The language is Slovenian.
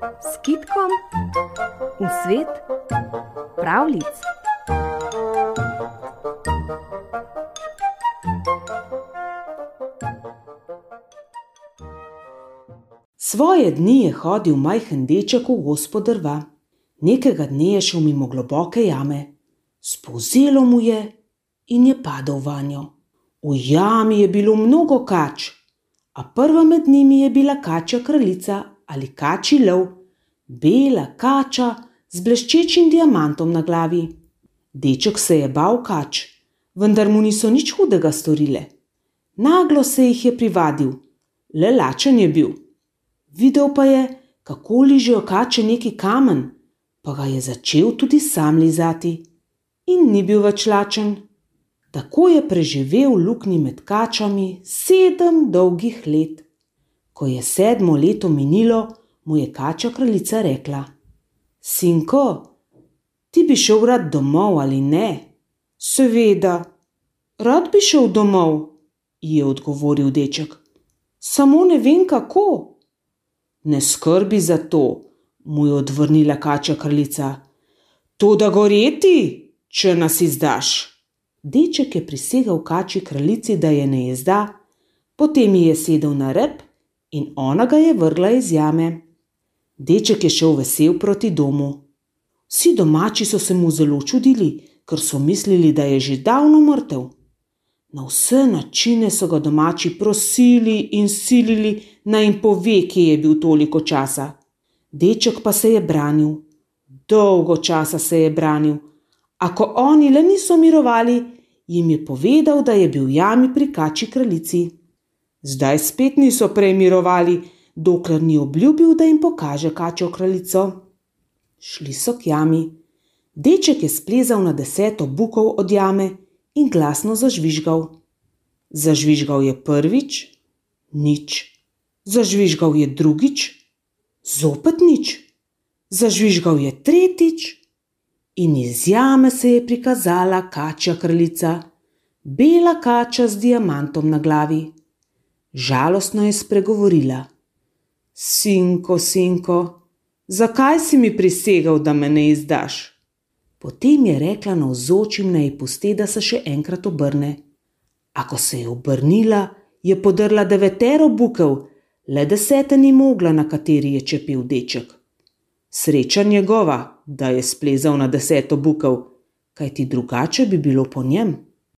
s kitkom v svet pravlic. Svoje dni je hodil majhen deček v gospodarva. Nekega dne je šel mimo globoke jame, spozelo mu je in je padel vanjo. V jami je bilo mnogo kač, a prva med njimi je bila kačja kraljica ali kači lov, bela kača z bleščečim diamantom na glavi. Deček se je bal kač, vendar mu niso nič hudega storile. Naglo se jih je privadil, le lačen je bil. Videl pa je, kako ližejo kače neki kamen, pa ga je začel tudi sam lizati. In ni bil več lačen. Tako je preživel luknji med kačami sedem dolgih let. Ko je sedmo leto minilo, mu je kača kraljica rekla: Sinko, ti bi šel rad domov ali ne? Seveda, rad bi šel domov, ji je odgovoril deček. Samo ne vem kako. Ne skrbi za to, mu je odvrnila kača kraljica. To da goreti, če nas izdaš. Deček je prisegel kači kraljici, da je ne izda, potem ji je sedel na rep in ona ga je vrgla iz jame. Deček je šel vesel proti domu. Vsi domači so se mu zelo čudili, ker so mislili, da je že davno mrtev. Na vse načine so ga domači prosili in silili, naj jim pove, kje je bil toliko časa. Deček pa se je branil, dolgo časa se je branil, a ko oni le niso mirovali, jim je povedal, da je bil jami pri kači kraljici. Zdaj spet niso prej mirovali, dokler ni obljubil, da jim pokaže kačjo kraljico. Šli so k jami. Deček je splezal na deseto bukov od jame in glasno zažvižgal. Zažvižgal je prvič, nič. Zažvižgal je drugič, zopet nič. Zažvižgal je tretjič in iz jame se je prikazala kačja kraljica, bela kača z diamantom na glavi. Žalostno je spregovorila: Sinko, sinko, zakaj si mi prisegal, da me ne izdaš? Potem je rekla navzočim, naj pusti, da se še enkrat obrne. A ko se je obrnila, je podrla devetero bukev, le desete ni mogla, na kateri je čepil deček. Sreča njegova, da je splezal na deseto bukev, kajti drugače bi bilo po njem.